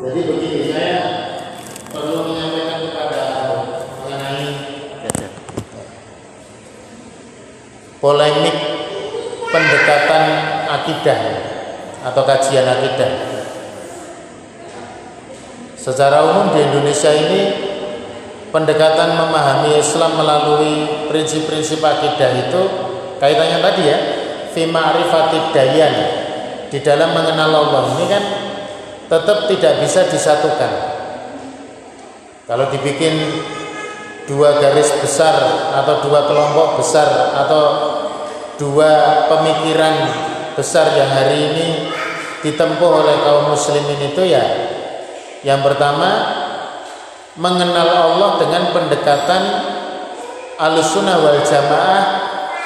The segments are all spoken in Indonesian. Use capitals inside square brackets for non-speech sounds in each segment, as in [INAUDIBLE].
Jadi begini perlu menyampaikan kepada mengenai polemik pendekatan akidah atau kajian akidah. Secara umum di Indonesia ini pendekatan memahami Islam melalui prinsip-prinsip akidah itu kaitannya tadi ya, fi ma'rifatid dayan di dalam mengenal Allah ini kan tetap tidak bisa disatukan. Kalau dibikin dua garis besar atau dua kelompok besar atau dua pemikiran besar yang hari ini ditempuh oleh kaum muslimin itu ya yang pertama mengenal Allah dengan pendekatan alusuna wal jamaah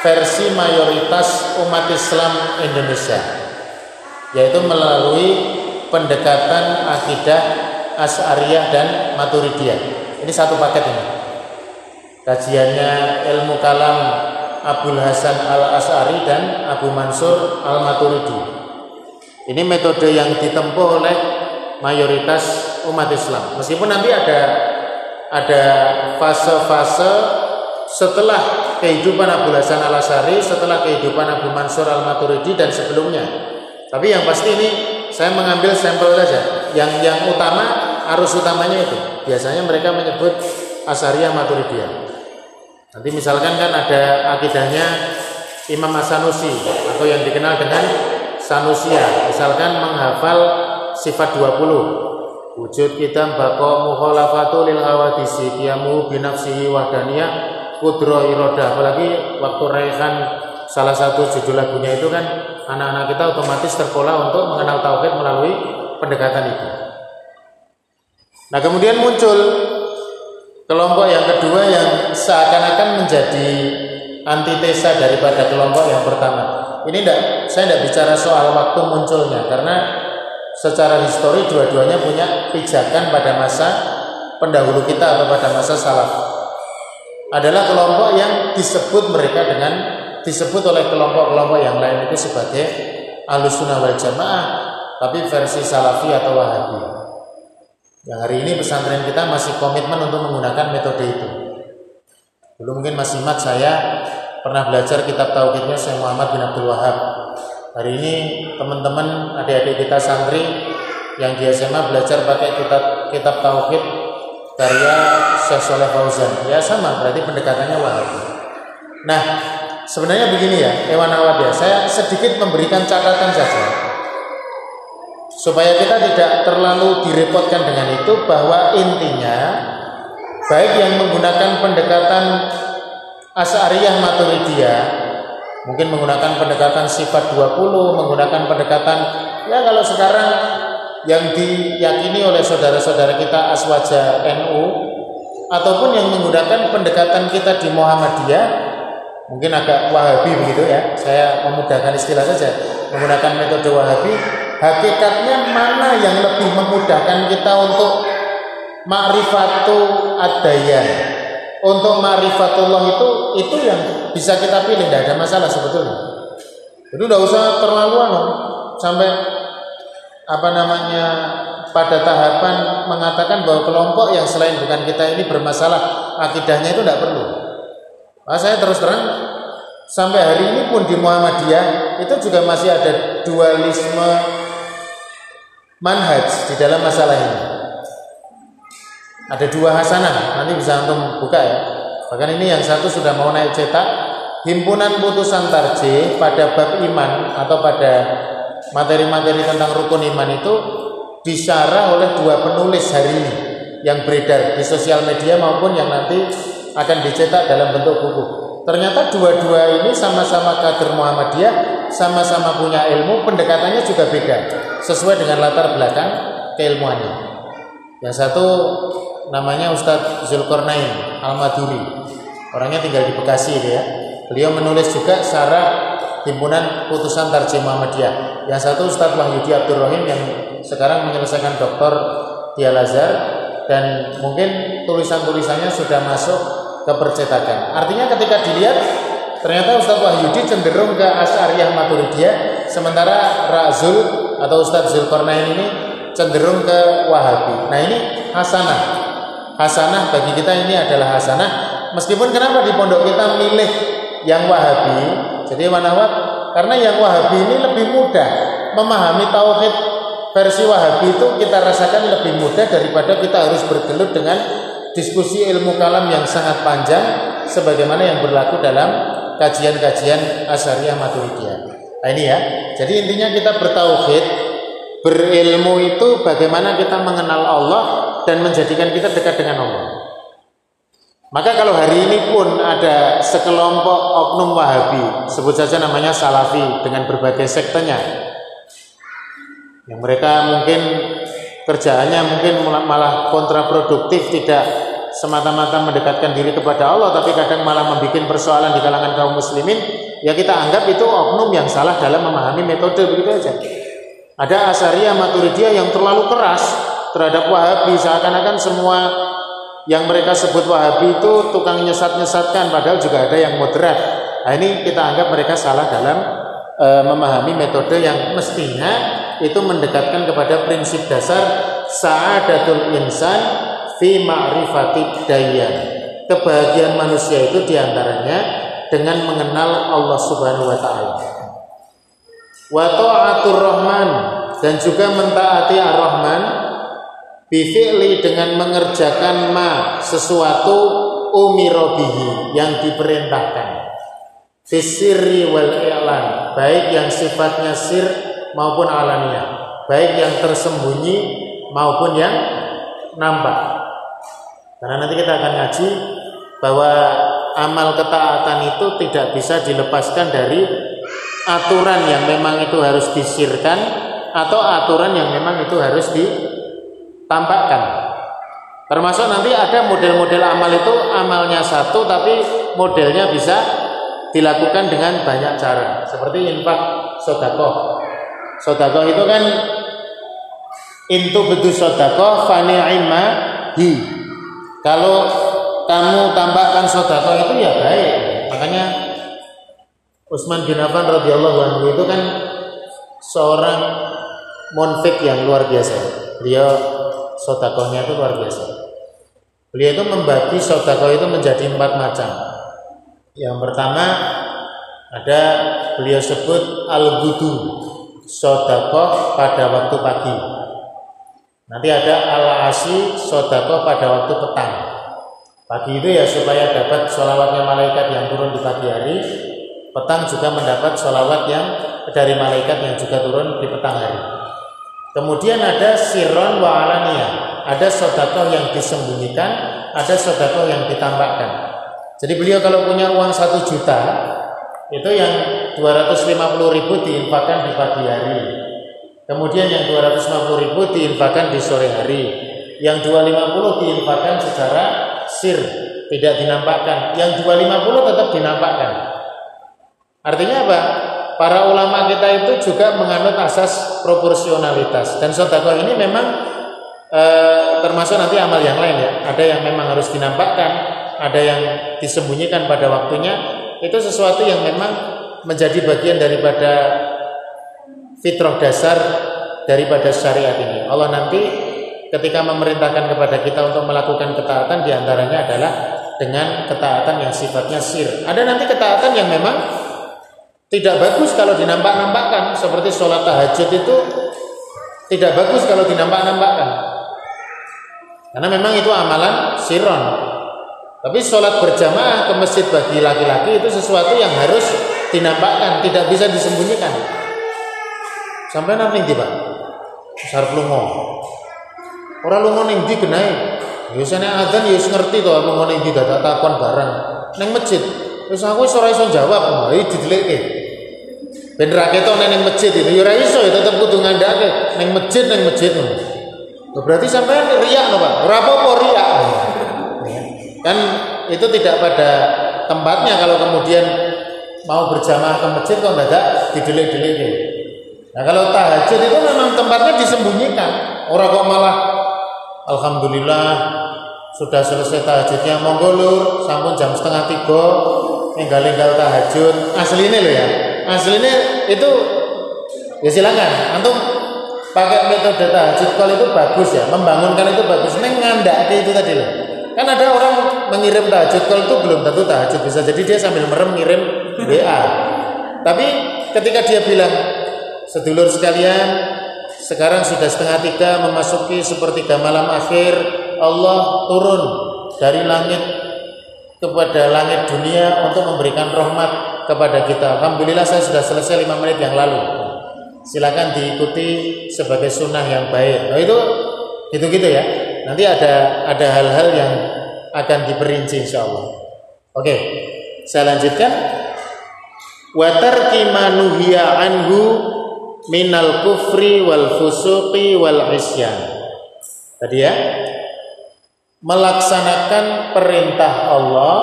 versi mayoritas umat Islam Indonesia yaitu melalui pendekatan akidah Asy'ariyah dan Maturidiyah. Ini satu paket ini. Kajiannya ilmu kalam Abdul Hasan Al Asy'ari dan Abu Mansur Al Maturidi. Ini metode yang ditempuh oleh mayoritas umat Islam. Meskipun nanti ada ada fase-fase setelah kehidupan Abu Hasan Al Asy'ari, setelah kehidupan Abu Mansur Al Maturidi dan sebelumnya. Tapi yang pasti ini saya mengambil sampel saja. Yang yang utama arus utamanya itu. Biasanya mereka menyebut Asaria Maturidiyah. Nanti misalkan kan ada akidahnya Imam Asanusi atau yang dikenal dengan Sanusia. Misalkan menghafal sifat 20. Wujud kita bako muholafatu lil hawadisi kiamu binafsihi wahdaniyah kudro iroda apalagi waktu raihan salah satu judul lagunya itu kan anak-anak kita otomatis terpola untuk mengenal tauhid melalui pendekatan itu. Nah, kemudian muncul kelompok yang kedua yang seakan-akan menjadi antitesa daripada kelompok yang pertama. Ini enggak, saya tidak bicara soal waktu munculnya karena secara histori dua-duanya punya pijakan pada masa pendahulu kita atau pada masa salaf. Adalah kelompok yang disebut mereka dengan disebut oleh kelompok-kelompok yang lain itu sebagai alusunah wal jamaah tapi versi salafi atau wahabi. Yang hari ini pesantren kita masih komitmen untuk menggunakan metode itu. Dulu mungkin masih ingat saya pernah belajar kitab tauhidnya Syekh Muhammad bin Abdul Wahab. Hari ini teman-teman adik-adik kita santri yang di SMA belajar pakai kitab kitab tauhid karya Syekh Soleh Fauzan. Ya sama berarti pendekatannya wahabi. Nah Sebenarnya begini ya, Ewan Awad ya, saya sedikit memberikan catatan saja. Supaya kita tidak terlalu direpotkan dengan itu bahwa intinya baik yang menggunakan pendekatan Asy'ariyah Maturidiyah mungkin menggunakan pendekatan sifat 20, menggunakan pendekatan ya kalau sekarang yang diyakini oleh saudara-saudara kita Aswaja NU ataupun yang menggunakan pendekatan kita di Muhammadiyah mungkin agak wahabi begitu ya. Saya memudahkan istilah saja. Menggunakan metode wahabi hakikatnya mana yang lebih memudahkan kita untuk ma'rifatu adayan untuk ma'rifatullah itu itu yang bisa kita pilih tidak ada masalah sebetulnya. Itu tidak usah terlalu anu sampai apa namanya pada tahapan mengatakan bahwa kelompok yang selain bukan kita ini bermasalah akidahnya itu tidak perlu Nah, saya terus terang sampai hari ini pun di Muhammadiyah itu juga masih ada dualisme manhaj di dalam masalah ini. Ada dua hasanah, nanti bisa untuk buka ya. Bahkan ini yang satu sudah mau naik cetak. Himpunan putusan tarjih pada bab iman atau pada materi-materi tentang rukun iman itu disyarah oleh dua penulis hari ini yang beredar di sosial media maupun yang nanti akan dicetak dalam bentuk buku. Ternyata dua-dua ini sama-sama kader Muhammadiyah, sama-sama punya ilmu, pendekatannya juga beda, sesuai dengan latar belakang keilmuannya. Yang satu namanya Ustadz Zulkarnain Al-Maduri. Orangnya tinggal di Bekasi ya. Beliau menulis juga syarah himpunan putusan tarjih Muhammadiyah. Yang satu Ustadz Wahyudi Abdul Rahim yang sekarang menyelesaikan doktor di Al Azhar dan mungkin tulisan-tulisannya sudah masuk ke percetakan. Artinya ketika dilihat ternyata Ustadz Wahyudi cenderung ke Asy'ariyah Maturidiyah sementara Razul atau Ustadz Zulkarnain ini cenderung ke Wahabi. Nah ini hasanah. Hasanah bagi kita ini adalah hasanah. Meskipun kenapa di pondok kita milih yang Wahabi? Jadi manawat karena yang Wahabi ini lebih mudah memahami tauhid versi Wahabi itu kita rasakan lebih mudah daripada kita harus bergelut dengan diskusi ilmu kalam yang sangat panjang sebagaimana yang berlaku dalam kajian-kajian Asyariah Maturidiyah. Nah ini ya. Jadi intinya kita bertauhid, berilmu itu bagaimana kita mengenal Allah dan menjadikan kita dekat dengan Allah. Maka kalau hari ini pun ada sekelompok oknum Wahabi, sebut saja namanya Salafi dengan berbagai sektenya. Yang mereka mungkin kerjaannya mungkin malah kontraproduktif, tidak semata-mata mendekatkan diri kepada Allah, tapi kadang malah membuat persoalan di kalangan kaum muslimin, ya kita anggap itu oknum yang salah dalam memahami metode begitu aja. Ada Asaria Maturidiyah yang terlalu keras terhadap Wahabi, seakan-akan semua yang mereka sebut Wahabi itu tukang nyesat-nyesatkan padahal juga ada yang moderat. Nah, ini kita anggap mereka salah dalam e, memahami metode yang mestinya itu mendekatkan kepada prinsip dasar sa'adatul insan fi ma'rifati dayyan. Kebahagiaan manusia itu di antaranya dengan mengenal Allah Subhanahu wa taala. Wa ta'atur rahman dan juga mentaati ar-rahman Bifi'li dengan mengerjakan ma sesuatu umirobihi yang diperintahkan. Fisiri wal i'lan, baik yang sifatnya sir maupun alania, baik yang tersembunyi maupun yang nampak. Karena nanti kita akan ngaji bahwa amal ketaatan itu tidak bisa dilepaskan dari aturan yang memang itu harus disirkan atau aturan yang memang itu harus di tampakkan. Termasuk nanti ada model-model amal itu amalnya satu tapi modelnya bisa dilakukan dengan banyak cara. Seperti infak sodakoh. Sodakoh itu kan intu betul sodakoh fani'ima hi. Kalau kamu tampakkan sodakoh itu ya baik. Makanya Utsman bin Affan radhiyallahu anhu itu kan seorang monfik yang luar biasa. Beliau sodakohnya itu luar biasa. Beliau itu membagi sodakoh itu menjadi empat macam. Yang pertama ada beliau sebut al-gudu sodakoh pada waktu pagi. Nanti ada al-asi sodakoh pada waktu petang. Pagi itu ya supaya dapat sholawatnya malaikat yang turun di pagi hari. Petang juga mendapat sholawat yang dari malaikat yang juga turun di petang hari. Kemudian ada siron wa alania. Ada sodakoh yang disembunyikan, ada sodakoh yang ditampakkan. Jadi beliau kalau punya uang satu juta, itu yang 250 ribu diinfakkan di pagi hari. Kemudian yang 250 ribu diinfakkan di sore hari. Yang 250 diinfakkan secara sir, tidak dinampakkan. Yang 250 tetap dinampakkan. Artinya apa? para ulama kita itu juga menganut asas proporsionalitas dan sodako ini memang e, termasuk nanti amal yang lain ya ada yang memang harus dinampakkan ada yang disembunyikan pada waktunya itu sesuatu yang memang menjadi bagian daripada fitrah dasar daripada syariat ini Allah nanti ketika memerintahkan kepada kita untuk melakukan ketaatan di antaranya adalah dengan ketaatan yang sifatnya sir ada nanti ketaatan yang memang tidak bagus kalau dinampak-nampakkan seperti sholat tahajud itu tidak bagus kalau dinampak-nampakkan. Karena memang itu amalan siron. Tapi sholat berjamaah ke masjid bagi laki-laki itu sesuatu yang harus dinampakkan, tidak bisa disembunyikan. Sampai nanti tiba, besar pelungo. Orang lungo neng di kenai. Biasanya adzan ya ngerti tuh lungo neng di dadak takon barang. Neng masjid. Terus aku sore iso jawab, iki didileke. Ben ra neng masjid itu ya ora iso ya tetep neng masjid neng masjid. Berarti sampai riak no Pak. Ora. Kan itu tidak pada tempatnya kalau kemudian mau berjamaah ke masjid kok enggak didelik-delik Nah kalau tahajud itu memang tempatnya disembunyikan. Orang kok malah Alhamdulillah sudah selesai tahajudnya monggo lur sampun jam setengah tiga enggal-enggal tahajud asli ini loh ya aslinya itu ya silakan antum pakai metode tahajud call itu bagus ya, membangunkan itu bagus. Neng ngandak itu tadi loh. Kan ada orang mengirim tahajud call itu belum tentu tahajud bisa jadi dia sambil merem ngirim WA. Tapi ketika dia bilang sedulur sekalian sekarang sudah setengah tiga memasuki sepertiga malam akhir Allah turun dari langit kepada langit dunia untuk memberikan rahmat kepada kita. Alhamdulillah saya sudah selesai lima menit yang lalu. Silakan diikuti sebagai sunnah yang baik. Nah itu gitu-gitu ya. Nanti ada ada hal-hal yang akan diperinci insya Allah. Oke, saya lanjutkan. Watar kimanuhia anhu minal kufri wal fusuqi wal isyan. Tadi ya, melaksanakan perintah Allah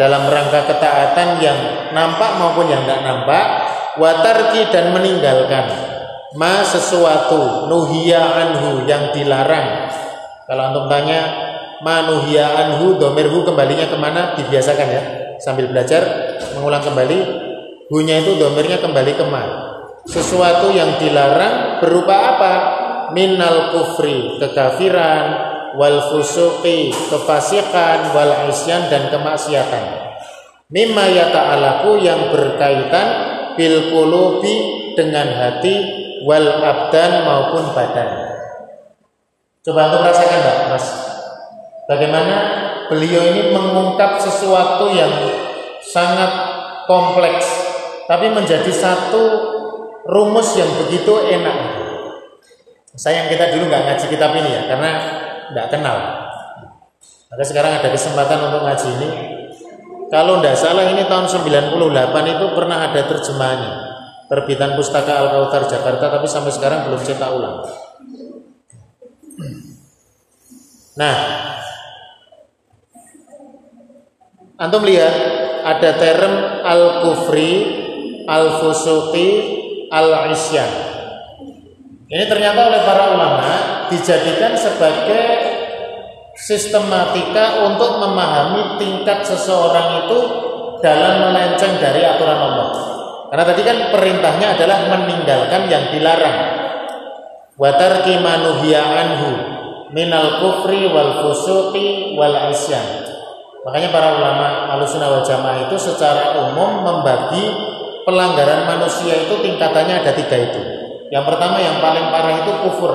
dalam rangka ketaatan yang nampak maupun yang tidak nampak watarki dan meninggalkan ma sesuatu nuhia anhu yang dilarang kalau antum tanya ma nuhia anhu domirhu kembalinya ke mana? Dibiasakan ya sambil belajar mengulang kembali hunya itu domirnya kembali ke ma sesuatu yang dilarang berupa apa? Minal kufri kekafiran wal fusuqi kefasikan wal isyan dan kemaksiatan. Mimma yata'alaku yang berkaitan bil dengan hati wal abdan maupun badan coba untuk rasakan Mbak Mas bagaimana beliau ini mengungkap sesuatu yang sangat kompleks tapi menjadi satu rumus yang begitu enak sayang kita dulu nggak ngaji kitab ini ya karena tidak kenal. Maka sekarang ada kesempatan untuk ngaji ini. Kalau tidak salah ini tahun 98 itu pernah ada terjemahannya. Terbitan Pustaka Al-Kautar Jakarta tapi sampai sekarang belum cetak ulang. Nah, antum lihat ada term al-kufri, al-fusuqi, al-isyan. Ini ternyata oleh para ulama dijadikan sebagai sistematika untuk memahami tingkat seseorang itu dalam melenceng dari aturan Allah. Karena tadi kan perintahnya adalah meninggalkan yang dilarang. Watarki manuhia anhu minal kufri wal fusuqi wal isyan. Makanya para ulama alusuna wal jamaah itu secara umum membagi pelanggaran manusia itu tingkatannya ada tiga itu. Yang pertama yang paling parah itu kufur.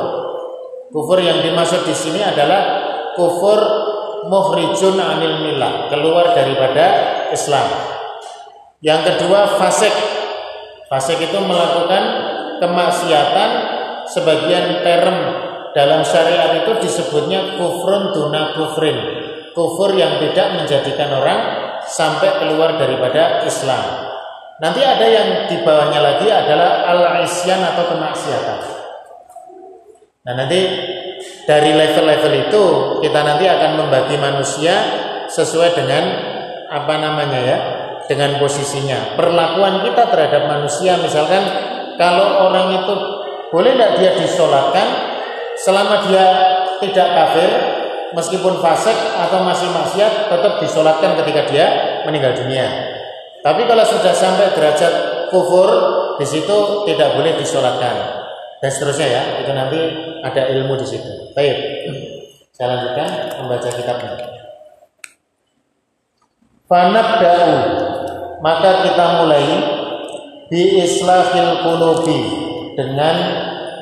Kufur yang dimaksud di sini adalah kufur muhrijun anil milah, keluar daripada Islam. Yang kedua fasik. Fasik itu melakukan kemaksiatan sebagian term dalam syariat itu disebutnya kufrun duna kufrin. Kufur yang tidak menjadikan orang sampai keluar daripada Islam. Nanti ada yang di bawahnya lagi adalah al-isyan atau kemaksiatan. Nah nanti dari level-level itu kita nanti akan membagi manusia sesuai dengan apa namanya ya dengan posisinya perlakuan kita terhadap manusia misalkan kalau orang itu boleh tidak dia disolatkan selama dia tidak kafir meskipun fasik atau masih maksiat tetap disolatkan ketika dia meninggal dunia? Tapi kalau sudah sampai derajat kufur di situ tidak boleh disolatkan. Dan seterusnya ya itu nanti ada ilmu di situ. Baik, saya lanjutkan membaca kitabnya. Fanabda'u. Maka kita mulai. Bi islahil qulubi dengan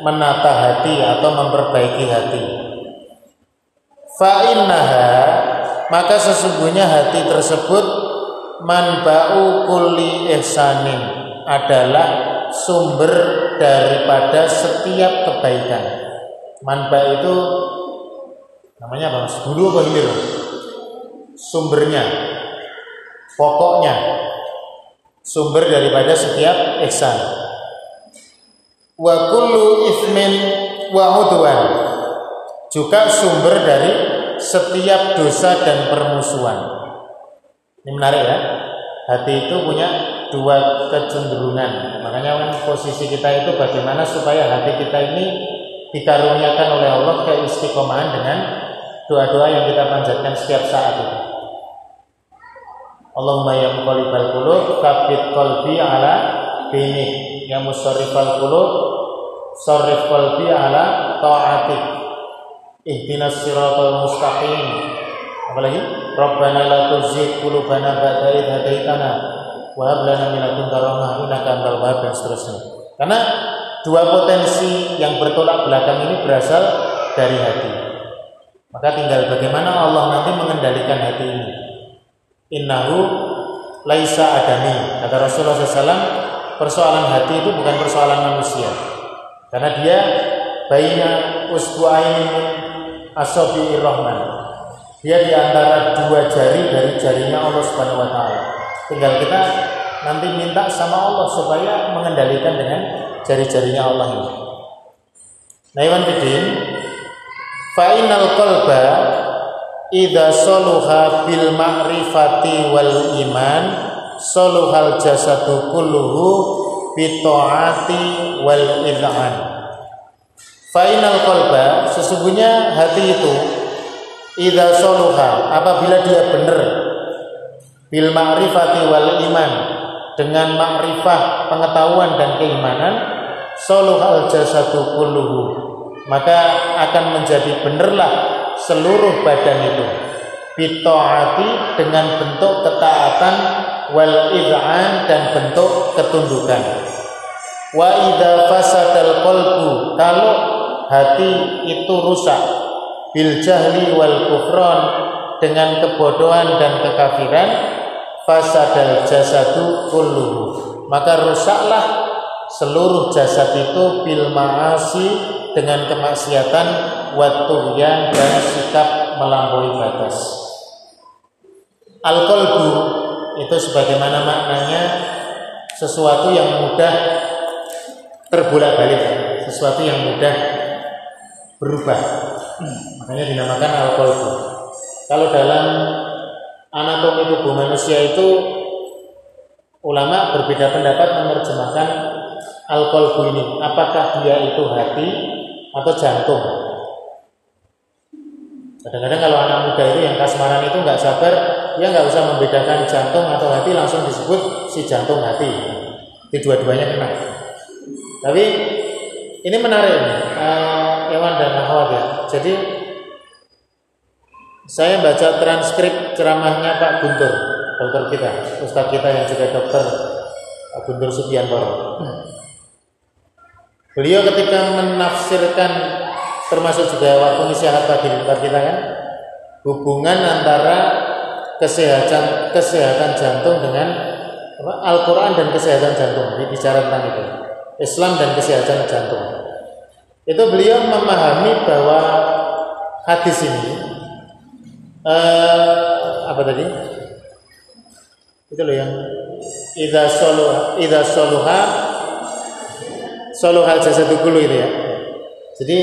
menata hati atau memperbaiki hati. Fa innaha maka sesungguhnya hati tersebut manba'u kulli ihsanin adalah sumber daripada setiap kebaikan. Manba itu namanya apa? Dulu apa? Sumbernya, pokoknya, sumber daripada setiap ihsan. Wa kullu ithmin wa udwan juga sumber dari setiap dosa dan permusuhan. Ini menarik ya. Hati itu punya dua kecenderungan. Makanya kan posisi kita itu bagaimana supaya hati kita ini dikaruniakan oleh Allah keistiqomahan dengan doa-doa yang kita panjatkan setiap saat itu. Allahumma ya qulub tsabbit qalbi ala dinik ya musarrifal qulub sarrif qalbi ala ta'atik. Ihdinas siratal mustaqim. Apalagi rabbana la tuzigh qulubana ba'da idh hadaitana wa hab lana min ladunka rahmah innaka antal wahhab dan seterusnya. Karena dua potensi yang bertolak belakang ini berasal dari hati. Maka tinggal bagaimana Allah nanti mengendalikan hati ini. Innahu laisa adami kata Rasulullah SAW persoalan hati itu bukan persoalan manusia karena dia baina usbu'aini asabi rahman. Dia di antara dua jari dari jarinya Allah Subhanahu wa taala. Tinggal kita nanti minta sama Allah supaya mengendalikan dengan jari-jarinya Allah ini. Nah, Iwan Bidin, fa'inal qalba idza saluha bil ma'rifati wal iman saluhal jasadu kulluhu bitoati wal idhan. Final kolba sesungguhnya hati itu idza soluha apabila dia benar bil ma'rifati wal iman dengan ma'rifah pengetahuan dan keimanan soluhal jasadu kulluhu maka akan menjadi benerlah seluruh badan itu bitoati dengan bentuk ketaatan wal id'an dan bentuk ketundukan. Wa idza fasadal qalbu kalau hati itu rusak bil jahli wal kufron dengan kebodohan dan kekafiran fasadal jasadu kulluhu. Maka rusaklah seluruh jasad itu bil ma'asi dengan kemaksiatan watuhyan dan sikap melampaui batas. Al qalbu itu sebagaimana maknanya sesuatu yang mudah terbolak-balik sesuatu yang mudah berubah. Makanya dinamakan alkohol kalau dalam anatomi tubuh manusia itu ulama berbeda pendapat menerjemahkan alkohol ini. Apakah dia itu hati atau jantung? Kadang-kadang kalau anak muda itu yang kasmaran itu nggak sabar dia nggak usah membedakan jantung atau hati langsung disebut si jantung hati di dua-duanya kena tapi ini menarik uh, Ewan dan Ahwat ya. Jadi saya baca transkrip ceramahnya Pak Guntur, dokter kita, ustadz kita yang juga dokter Guntur Subianto. Beliau ketika menafsirkan termasuk juga waktu nasihat pagi di tempat kita kan hubungan antara kesehatan kesehatan jantung dengan Al-Quran dan kesehatan jantung. Ini bicara tentang itu. Islam dan kesehatan jantung. Itu beliau memahami bahwa hadis ini uh, apa tadi? Itu loh yang idza soluha idza soluha soluhal jasadu kullu itu ya. Jadi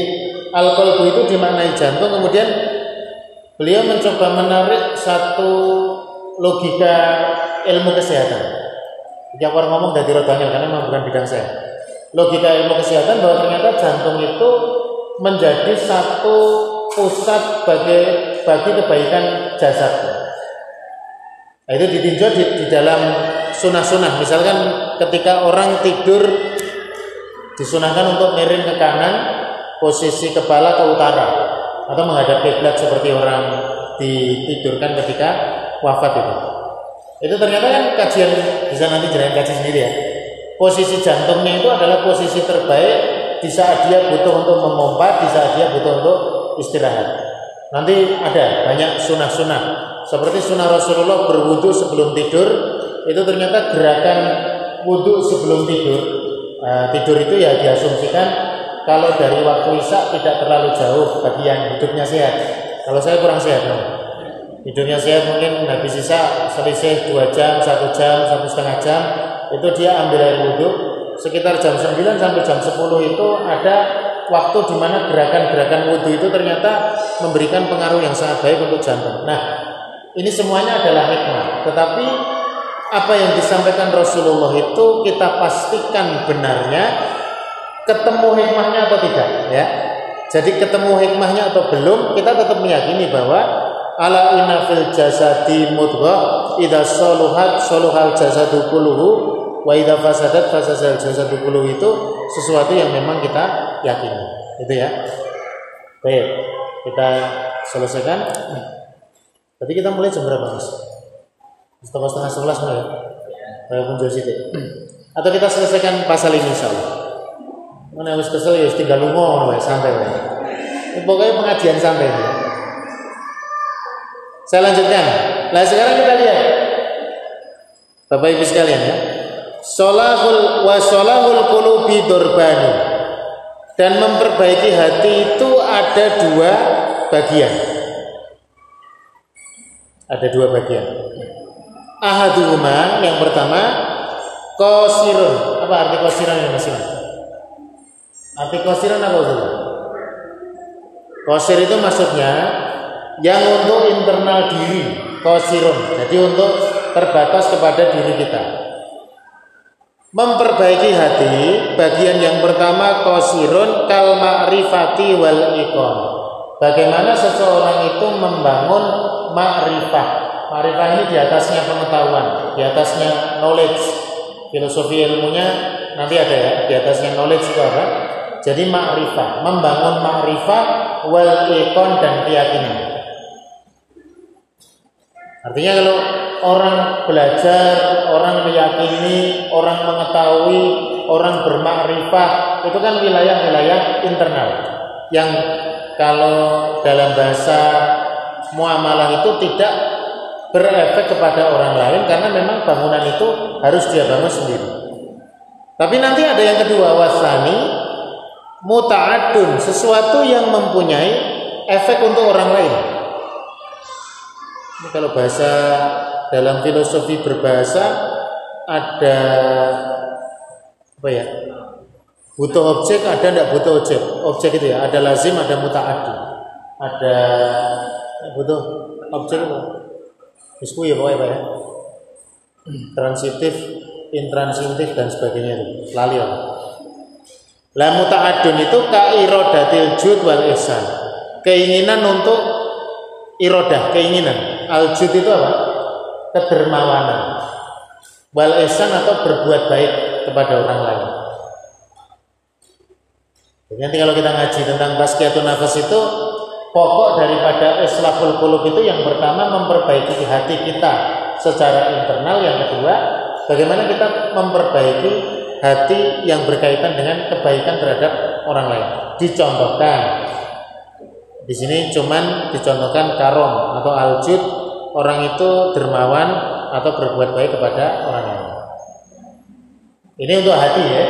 al itu dimaknai jantung kemudian beliau mencoba menarik satu logika ilmu kesehatan. Yang orang ngomong dari rodanya karena memang bukan bidang saya logika ilmu kesehatan bahwa ternyata jantung itu menjadi satu pusat bagi bagi kebaikan jasad. Nah, itu ditinjau di, di dalam sunah-sunah. Misalkan ketika orang tidur disunahkan untuk miring ke kanan, posisi kepala ke utara atau menghadap kiblat seperti orang ditidurkan ketika wafat itu. Itu ternyata kan kajian bisa nanti jalan kaji sendiri ya posisi jantungnya itu adalah posisi terbaik di saat dia butuh untuk memompa, di saat dia butuh untuk istirahat. Nanti ada banyak sunnah-sunnah seperti sunnah Rasulullah berwudu sebelum tidur itu ternyata gerakan wudhu sebelum tidur nah, tidur itu ya diasumsikan kalau dari waktu isya tidak terlalu jauh bagi yang hidupnya sehat kalau saya kurang sehat no. hidupnya sehat mungkin habis isya selisih dua jam satu jam satu setengah jam itu dia ambil air wudhu sekitar jam 9 sampai jam 10 itu ada waktu di mana gerakan-gerakan wudhu itu ternyata memberikan pengaruh yang sangat baik untuk jantung. Nah, ini semuanya adalah hikmah. Tetapi apa yang disampaikan Rasulullah itu kita pastikan benarnya ketemu hikmahnya atau tidak ya. Jadi ketemu hikmahnya atau belum kita tetap meyakini bahwa ala inna fil jasadi mudghah idza saluhat saluhal jasadu kulluhu wa idza fasadat fasasal jasadu kullu itu sesuatu yang memang kita yakini. Itu ya. Baik, kita selesaikan. Tadi kita mulai jam berapa, Mas? Setengah setengah sebelas mulai. Kayak pun jadi. Atau kita selesaikan pasal ini insyaallah. Mana harus kesel ya tinggal lungo santai ya. Pokoknya pengajian santai ya. Saya lanjutkan. Nah sekarang kita lihat Bapak Ibu sekalian ya. Solahul wa solahul qulubi durbani. Dan memperbaiki hati itu ada dua bagian. Ada dua bagian. Ahaduhuma yang pertama kosirun. Apa arti ini masih? Arti kosirun apa itu? Kosir itu maksudnya yang untuk internal diri, kosirun. Jadi untuk terbatas kepada diri kita. Memperbaiki hati, bagian yang pertama kosirun kal ma'rifati wal ikon. Bagaimana seseorang itu membangun ma'rifah. Ma'rifah ini di atasnya pengetahuan, di atasnya knowledge. Filosofi ilmunya nanti ada ya, di atasnya knowledge itu apa? Jadi ma'rifah, membangun ma'rifah wal ikon dan keyakinan. Artinya kalau orang belajar, orang meyakini, orang mengetahui, orang bermakrifat, itu kan wilayah-wilayah internal yang kalau dalam bahasa muamalah itu tidak berefek kepada orang lain karena memang bangunan itu harus dia bangun sendiri. Tapi nanti ada yang kedua wasani muta'adun sesuatu yang mempunyai efek untuk orang lain. Ini kalau bahasa dalam filosofi berbahasa ada apa ya? Butuh objek ada tidak butuh objek? Objek itu ya, ada lazim, ada mutaaddi. Ada butuh objek itu. Isku ya pokoknya Pak ya. Transitif, intransitif dan sebagainya itu. Lali ya. La muta'adun itu kairodatil jud wal ihsan. Keinginan untuk irodah, keinginan Aljud itu apa? Kedermawanan. Wal esan atau berbuat baik kepada orang lain. Jadi nanti kalau kita ngaji tentang tazkiyatun nafas itu pokok daripada islahul qulub itu yang pertama memperbaiki hati kita secara internal, yang kedua bagaimana kita memperbaiki hati yang berkaitan dengan kebaikan terhadap orang lain. Dicontohkan di sini cuman dicontohkan karom atau aljud orang itu dermawan atau berbuat baik kepada orang lain. Ini untuk hati ya.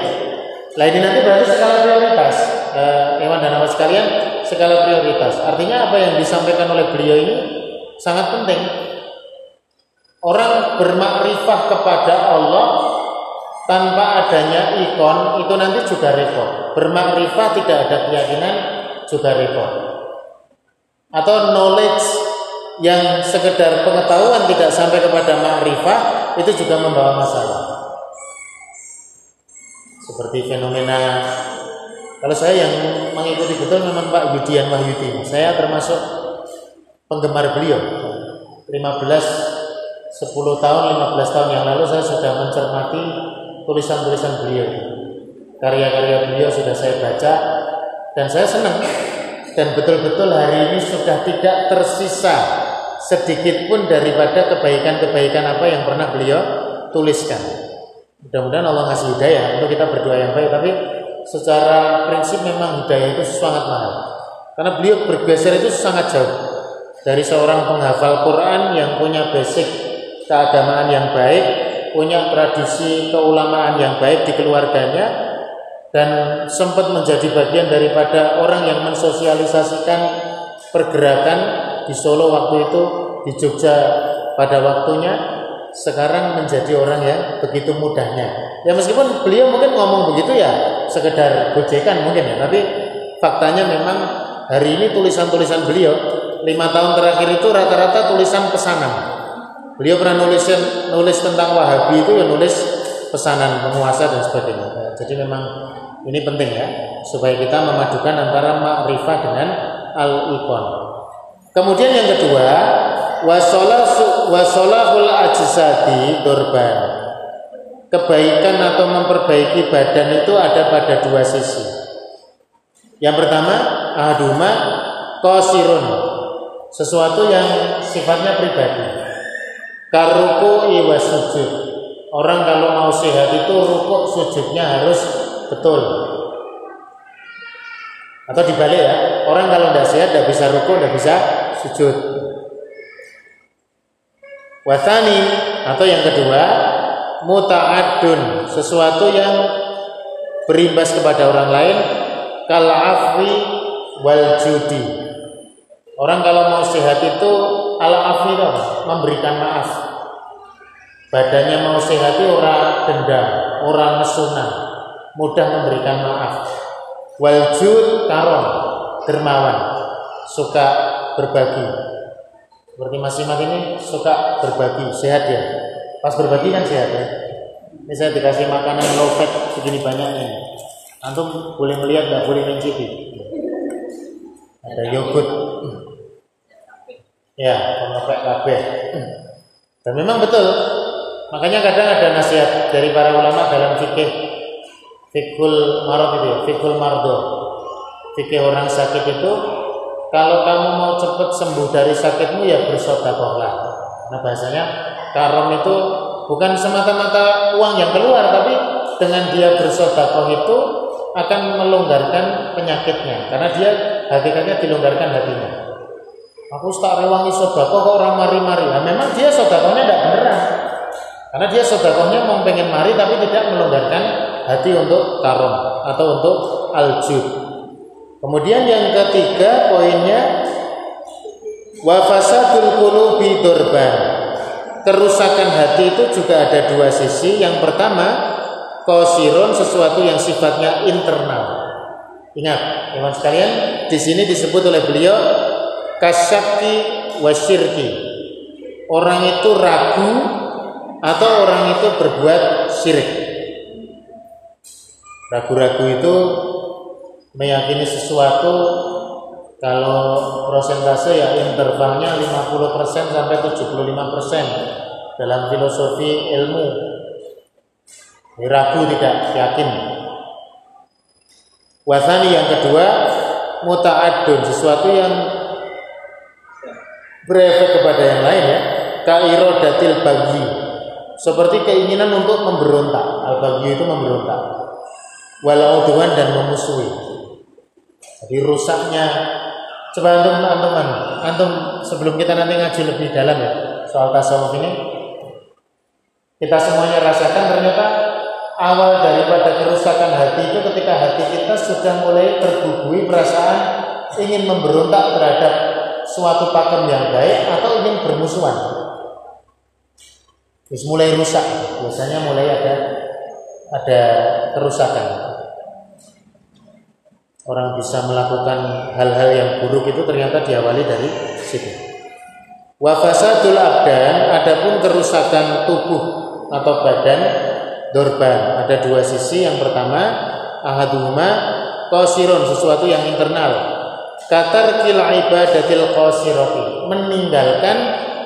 Lah ini nanti berarti skala prioritas. Eh, dan awas sekalian, skala prioritas. Artinya apa yang disampaikan oleh beliau ini sangat penting. Orang bermakrifah kepada Allah tanpa adanya ikon itu nanti juga repot. Bermakrifah tidak ada keyakinan juga repot. Atau knowledge yang sekedar pengetahuan tidak sampai kepada ma'rifah itu juga membawa masalah. Seperti fenomena kalau saya yang mengikuti betul memang Pak Yudian Wahyudi. Saya termasuk penggemar beliau. 15 10 tahun, 15 tahun yang lalu saya sudah mencermati tulisan-tulisan beliau. Karya-karya beliau sudah saya baca dan saya senang dan betul-betul hari ini sudah tidak tersisa sedikit pun daripada kebaikan-kebaikan apa yang pernah beliau tuliskan. Mudah-mudahan Allah ngasih hidayah untuk kita berdoa yang baik, tapi secara prinsip memang hidayah itu sangat mahal. Karena beliau bergeser itu sangat jauh dari seorang penghafal Quran yang punya basic keagamaan yang baik, punya tradisi keulamaan yang baik di keluarganya, dan sempat menjadi bagian daripada orang yang mensosialisasikan pergerakan di Solo waktu itu di Jogja pada waktunya sekarang menjadi orang yang begitu mudahnya. Ya meskipun beliau mungkin ngomong begitu ya sekedar gojekan mungkin ya tapi faktanya memang hari ini tulisan-tulisan beliau lima tahun terakhir itu rata-rata tulisan pesanan beliau pernah nulis nulis tentang Wahabi itu ya nulis pesanan penguasa dan sebagainya jadi memang ini penting ya, supaya kita memadukan antara ma'rifah dengan al-ikon. Kemudian yang kedua, wasolahul ajsadi dorban. kebaikan atau memperbaiki badan itu ada pada dua sisi. Yang pertama, ahaduma kosirun, sesuatu yang sifatnya pribadi. Karuku iwa sujud. Orang kalau mau sehat itu rukuk sujudnya harus betul. Atau dibalik ya, orang kalau tidak sehat tidak bisa rukuk, tidak bisa sujud. Wasani atau yang kedua muta'adun sesuatu yang berimbas kepada orang lain kal afwi wal judi. Orang kalau mau sehat itu ala itu memberikan maaf. Badannya mau sehat itu orang dendam, orang nesunan, mudah memberikan maaf. Wal jud karom, dermawan, suka berbagi. Seperti Mas ini suka berbagi, sehat ya. Pas berbagi kan sehat ya. Ini saya dikasih makanan low fat segini banyaknya. Antum boleh melihat nggak boleh mencicipi. Ada yogurt. Ya, pengepek kabeh. Dan memang betul. Makanya kadang ada nasihat dari para ulama dalam fikih fikul marad itu ya, fikul mardo. Fikih orang sakit itu kalau kamu mau cepat sembuh dari sakitmu ya bersodakohlah. Nah bahasanya karom itu bukan semata-mata uang yang keluar, tapi dengan dia bersodakoh itu akan melonggarkan penyakitnya, karena dia hakikatnya dilonggarkan hatinya. Aku tak rewangi sodakoh kok orang mari-mari. Nah, memang dia sodakohnya tidak beneran, karena dia sodakohnya mau pengen mari tapi tidak melonggarkan hati untuk karom atau untuk aljud. Kemudian yang ketiga poinnya wafasadul qulubi dorban. Kerusakan hati itu juga ada dua sisi. Yang pertama, kosiron sesuatu yang sifatnya internal. Ingat, teman sekalian, di sini disebut oleh beliau kasyaki wasyirki. Orang itu ragu atau orang itu berbuat syirik. Ragu-ragu itu meyakini sesuatu kalau prosentase ya intervalnya 50% sampai 75% dalam filosofi ilmu ragu tidak yakin wasani yang kedua muta'adun sesuatu yang berefek kepada yang lain ya. Datil bagi seperti keinginan untuk memberontak. Al bagi itu memberontak. Walau dan memusuhi. Jadi rusaknya. Coba antum antum antum sebelum kita nanti ngaji lebih dalam ya soal tasawuf ini. Kita semuanya rasakan ternyata awal daripada kerusakan hati itu ketika hati kita sudah mulai terbubuhi perasaan ingin memberontak terhadap suatu pakem yang baik atau ingin bermusuhan. Terus mulai rusak, biasanya mulai ada ada kerusakan orang bisa melakukan hal-hal yang buruk itu ternyata diawali dari situ. Wafasadul abdan, adapun kerusakan tubuh atau badan dorban ada dua sisi. Yang pertama ahaduhuma kosiron sesuatu yang internal. Katar kil ibadatil kosiroti meninggalkan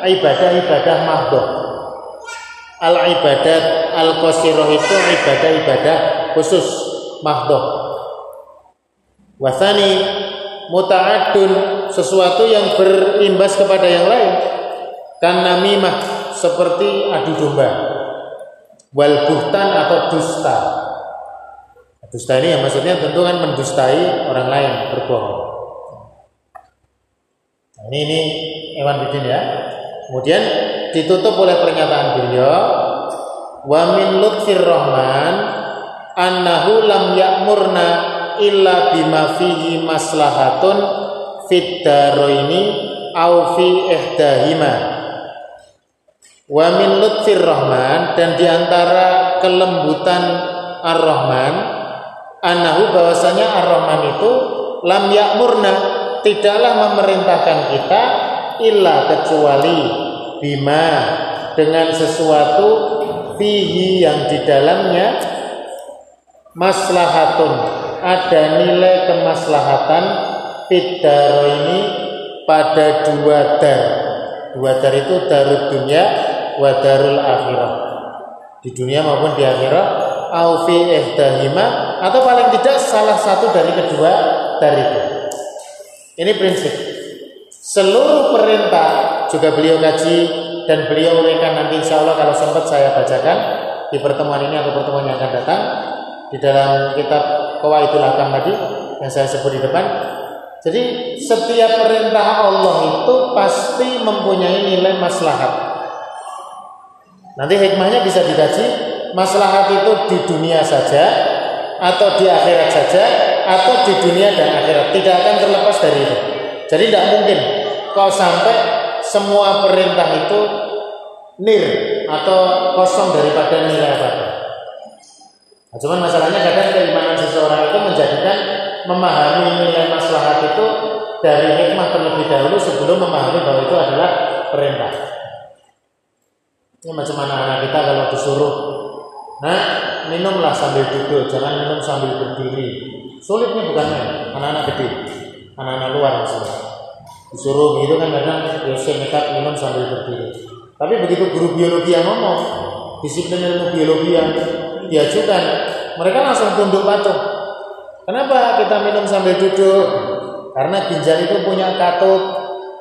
ibadah-ibadah mahdoh. Al ibadat al kosiroh itu ibadah-ibadah khusus mahdoh Wasani muta'adun sesuatu yang berimbas kepada yang lain. Kan namimah seperti adu domba. Wal buhtan atau dusta. Dusta ini yang maksudnya tentu kan mendustai orang lain berbohong. Ini ini hewan bidin ya. Kemudian ditutup oleh pernyataan beliau wa min lutfir rahman annahu lam ya'murna illa bima fihi maslahatun fid ini au fi ihdahima wa min lutfir rahman dan di antara kelembutan ar-rahman anahu bahwasanya ar-rahman itu lam ya'murna tidaklah memerintahkan kita illa kecuali bima dengan sesuatu fihi yang di dalamnya maslahatun ada nilai kemaslahatan fitdaro ini pada dua dar. Dua dar itu darul dunia wa darul akhirah. di dunia maupun di akhirat au fi atau paling tidak salah satu dari kedua dari itu. Ini prinsip. Seluruh perintah juga beliau kaji dan beliau uraikan nanti insya Allah kalau sempat saya bacakan di pertemuan ini atau pertemuan yang akan datang di dalam kitab Qawaidul Hakam tadi yang saya sebut di depan. Jadi setiap perintah Allah itu pasti mempunyai nilai maslahat. Nanti hikmahnya bisa dikaji maslahat itu di dunia saja atau di akhirat saja atau di dunia dan akhirat tidak akan terlepas dari itu. Jadi tidak mungkin kalau sampai semua perintah itu nir atau kosong daripada nilai apa. Nah, cuman masalahnya kadang keimanan seseorang itu menjadikan memahami nilai maslahat itu dari hikmah terlebih dahulu sebelum memahami bahwa itu adalah perintah. Ini macam mana anak kita kalau disuruh, nah minumlah sambil duduk, jangan minum sambil berdiri. Sulitnya bukan main, anak-anak gede, anak-anak luar misalnya. Disuruh gitu kan kadang biasa nekat minum sambil berdiri. Tapi begitu guru biologi yang ngomong, disiplin ilmu biologi yang diajukan, mereka langsung tunduk patuh. Kenapa kita minum sambil duduk? Karena ginjal itu punya katup,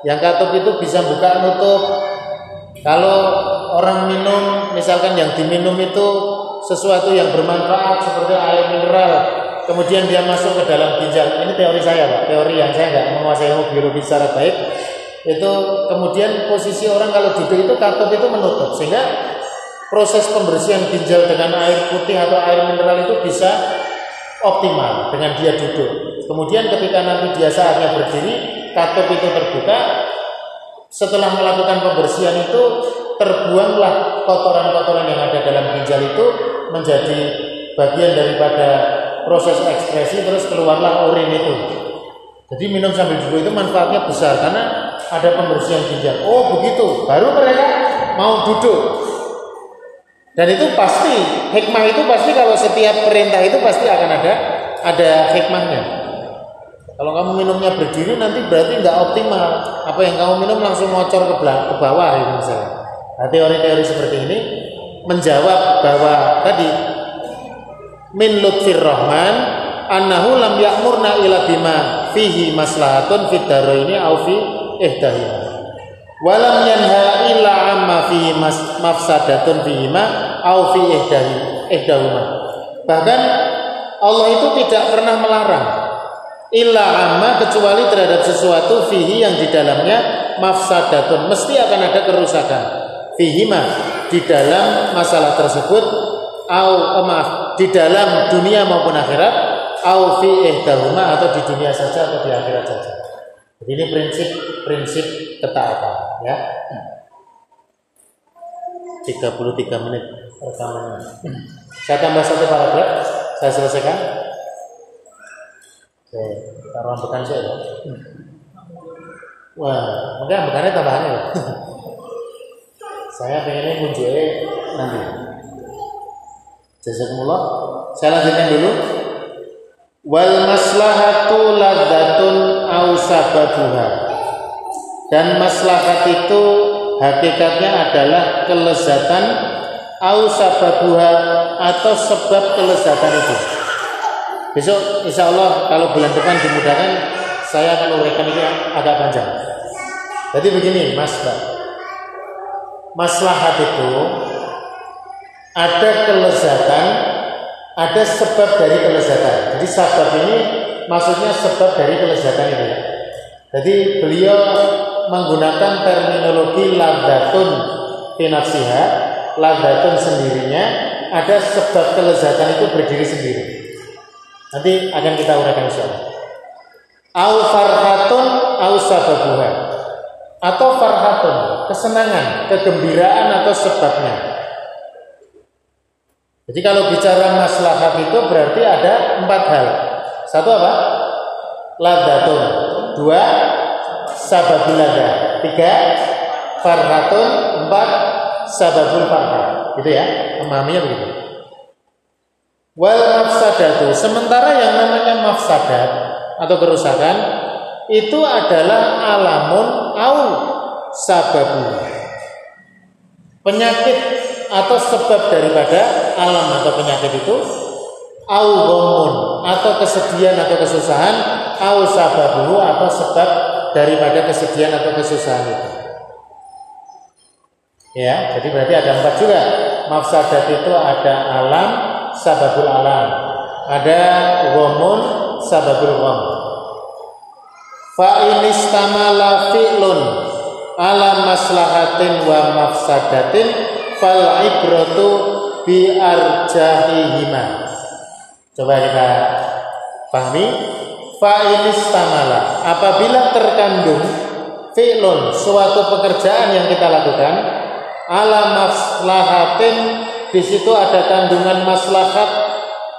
yang katup itu bisa buka nutup. Kalau orang minum, misalkan yang diminum itu sesuatu yang bermanfaat seperti air mineral, kemudian dia masuk ke dalam ginjal. Ini teori saya, Pak. Teori yang saya nggak menguasai ilmu biologi secara baik. Itu kemudian posisi orang kalau duduk itu katup itu menutup sehingga proses pembersihan ginjal dengan air putih atau air mineral itu bisa optimal dengan dia duduk. Kemudian ketika nanti dia saatnya berdiri, katup itu terbuka. Setelah melakukan pembersihan itu terbuanglah kotoran-kotoran yang ada dalam ginjal itu menjadi bagian daripada proses ekspresi terus keluarlah urin itu. Jadi minum sambil duduk itu manfaatnya besar karena ada pembersihan ginjal. Oh begitu, baru mereka mau duduk. Dan itu pasti hikmah itu pasti kalau setiap perintah itu pasti akan ada ada hikmahnya. Kalau kamu minumnya berdiri nanti berarti nggak optimal. Apa yang kamu minum langsung ngocor ke, ke bawah itu misalnya. Nah, teori-teori seperti ini menjawab bahwa tadi min lutfir rahman annahu lam ya'murna ila bima fihi maslahatun fid ini au fi ihdahima walam yanha illa amma fi mas, mafsadatun ma au fi ihdahi ihdahuma. Bahkan Allah itu tidak pernah melarang illa amma kecuali terhadap sesuatu fihi yang di dalamnya mafsadatun. Mesti akan ada kerusakan ma di dalam masalah tersebut. Au oh maaf di dalam dunia maupun akhirat au fi ihdahuma atau di dunia saja atau di akhirat saja. Jadi ini prinsip-prinsip ketaatan ya. 33 menit rekamannya. Saya tambah satu paragraf, saya selesaikan. Oke, bekan saya ya. Wah, mungkin bekannya tambahannya ya. [LAUGHS] saya pengennya munculnya nanti. Jazakumullah. Saya lanjutkan dulu. Wal maslahatu ladzatun au sababuha. Dan maslahat itu hakikatnya adalah kelezatan au sababuha atau sebab kelezatan itu. Besok insya Allah kalau bulan depan dimudahkan saya akan uraikan ini agak panjang. Jadi begini Mas Mbak. Maslahat itu ada kelezatan, ada sebab dari kelezatan. Jadi sebab ini maksudnya sebab dari kelezatan ini. Jadi beliau menggunakan terminologi ladatun finafsiha, ladatun sendirinya, ada sebab kelezatan itu berdiri sendiri. Nanti akan kita uraikan insyaallah. Au farhatun au sababuha. Atau farhatun, kesenangan, kegembiraan atau sebabnya. Jadi kalau bicara maslahat itu berarti ada empat hal. Satu apa? Ladatun. Dua, sababul lada. Tiga, farhatun. Empat, sababul farhat. Gitu ya, memahaminya begitu. Wal mafsadatu. Sementara yang namanya mafsadat atau kerusakan itu adalah alamun au sababul. Penyakit atau sebab daripada alam atau penyakit itu au atau kesedihan atau kesusahan au sababuhu atau sebab daripada kesedihan atau kesusahan itu. Ya jadi berarti ada empat juga. Mafsadat itu ada alam sababul alam. Ada gomun sababul gom fa inistamala fi'lun ala maslahatin wa mafsadatin fal ibratu bi arjahihima. Coba kita pahami. Fa inistamala apabila terkandung fi'lun suatu pekerjaan yang kita lakukan ala maslahatin di situ ada kandungan maslahat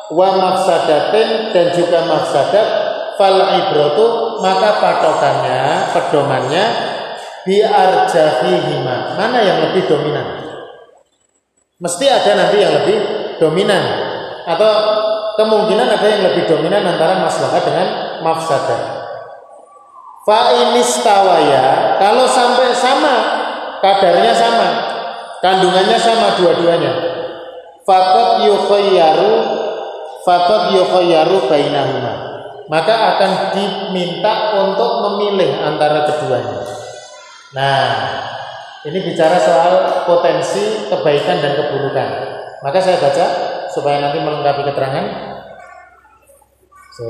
wa mafsadatin dan juga mafsadat fal ibratu maka patokannya pedomannya biar jahihima mana yang lebih dominan mesti ada nanti yang lebih dominan atau kemungkinan ada yang lebih dominan antara maslahat dengan mafsadat fa inistawaya kalau sampai sama kadarnya sama Kandungannya sama dua-duanya. Fakot yukhayyaru fakot yukhayyaru bainahuma. Maka akan diminta untuk memilih antara keduanya. Nah, ini bicara soal potensi kebaikan dan keburukan. Maka saya baca supaya nanti melengkapi keterangan. So.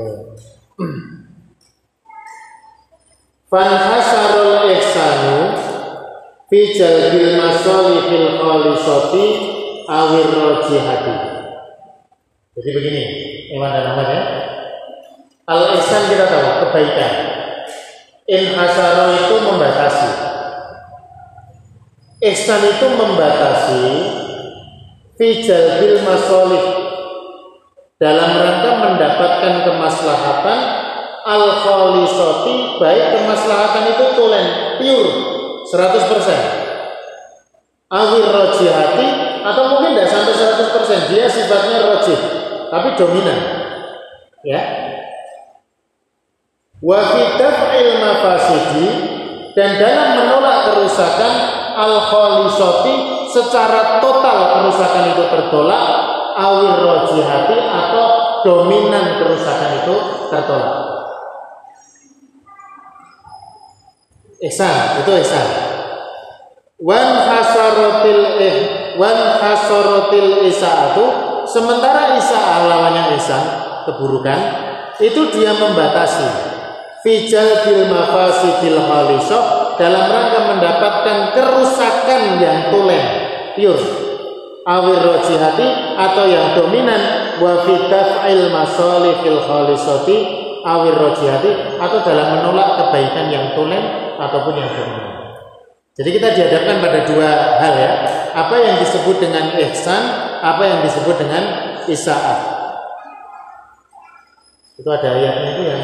Fanhasarul ihsanu fi jalbil masalihil khalisati awir rojihati jadi begini iman dan aman ya al ihsan kita tahu kebaikan in hasaro itu membatasi ihsan itu membatasi fi jalbil masalih dalam rangka mendapatkan kemaslahatan al khalisati baik kemaslahatan itu tulen pure 100% awir roji hati atau mungkin tidak sampai 100% dia sifatnya roji tapi dominan ya. Wa il mafasidi dan dalam menolak kerusakan al kholisoti secara total kerusakan itu tertolak awir roji hati atau dominan kerusakan itu tertolak. Ihsan itu ihsan. Wan hasarotil eh wan hasarotil isaatu sementara isa lawannya ihsan keburukan itu dia membatasi. Fijal bil mafasidil halisoh dalam rangka mendapatkan kerusakan yang tulen pure awir rojihati atau yang dominan wa fitaf'il masalihil khalisati awir rojihati atau dalam menolak kebaikan yang tulen ataupun yang dominan. Jadi kita dihadapkan pada dua hal ya. Apa yang disebut dengan ihsan, apa yang disebut dengan isaat. Itu ada ayatnya itu yang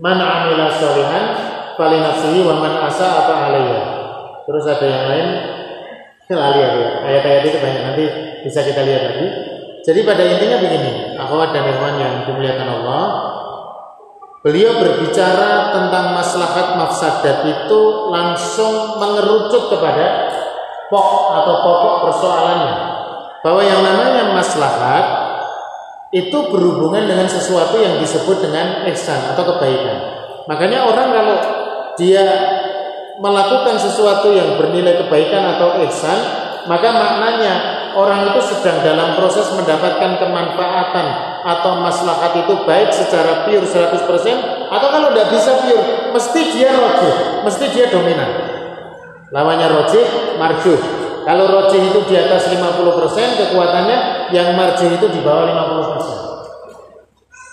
man amila sholihan fali nafsihi wa man asa apa alaiya. Terus ada yang lain lali ya. Ayat-ayat itu banyak nanti bisa kita lihat lagi. Jadi pada intinya begini, akhwat dan ikhwan yang dimuliakan Allah, Beliau berbicara tentang maslahat mafsadat itu langsung mengerucut kepada pokok atau pokok persoalannya. Bahwa yang namanya maslahat itu berhubungan dengan sesuatu yang disebut dengan ihsan atau kebaikan. Makanya orang kalau dia melakukan sesuatu yang bernilai kebaikan atau ihsan, maka maknanya orang itu sedang dalam proses mendapatkan kemanfaatan atau maslahat itu baik secara pure 100% atau kalau tidak bisa pure mesti dia roji, mesti dia dominan. Lawannya roji, marju. Kalau roji itu di atas 50% kekuatannya, yang marju itu di bawah 50%.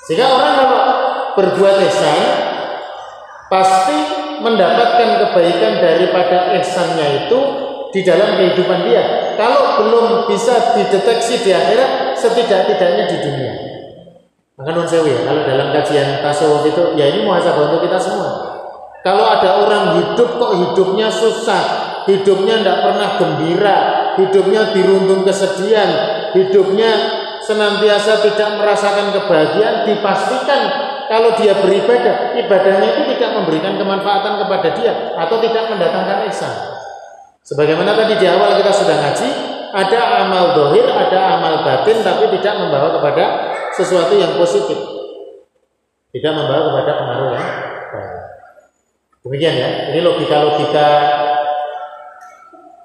Sehingga orang kalau berbuat ihsan pasti mendapatkan kebaikan daripada ihsannya itu di dalam kehidupan dia. Kalau belum bisa dideteksi di akhirat, setidak-tidaknya di dunia. Maka non sewi ya, kalau dalam kajian tasawuf itu, ya ini muhasabah untuk kita semua. Kalau ada orang hidup kok hidupnya susah, hidupnya tidak pernah gembira, hidupnya dirundung kesedihan, hidupnya senantiasa tidak merasakan kebahagiaan, dipastikan kalau dia beribadah, ibadahnya itu tidak memberikan kemanfaatan kepada dia atau tidak mendatangkan ihsan. Sebagaimana tadi di awal kita sudah ngaji, ada amal dohir, ada amal batin, tapi tidak membawa kepada sesuatu yang positif. Tidak membawa kepada pengaruh yang baik. Demikian ya, ini logika-logika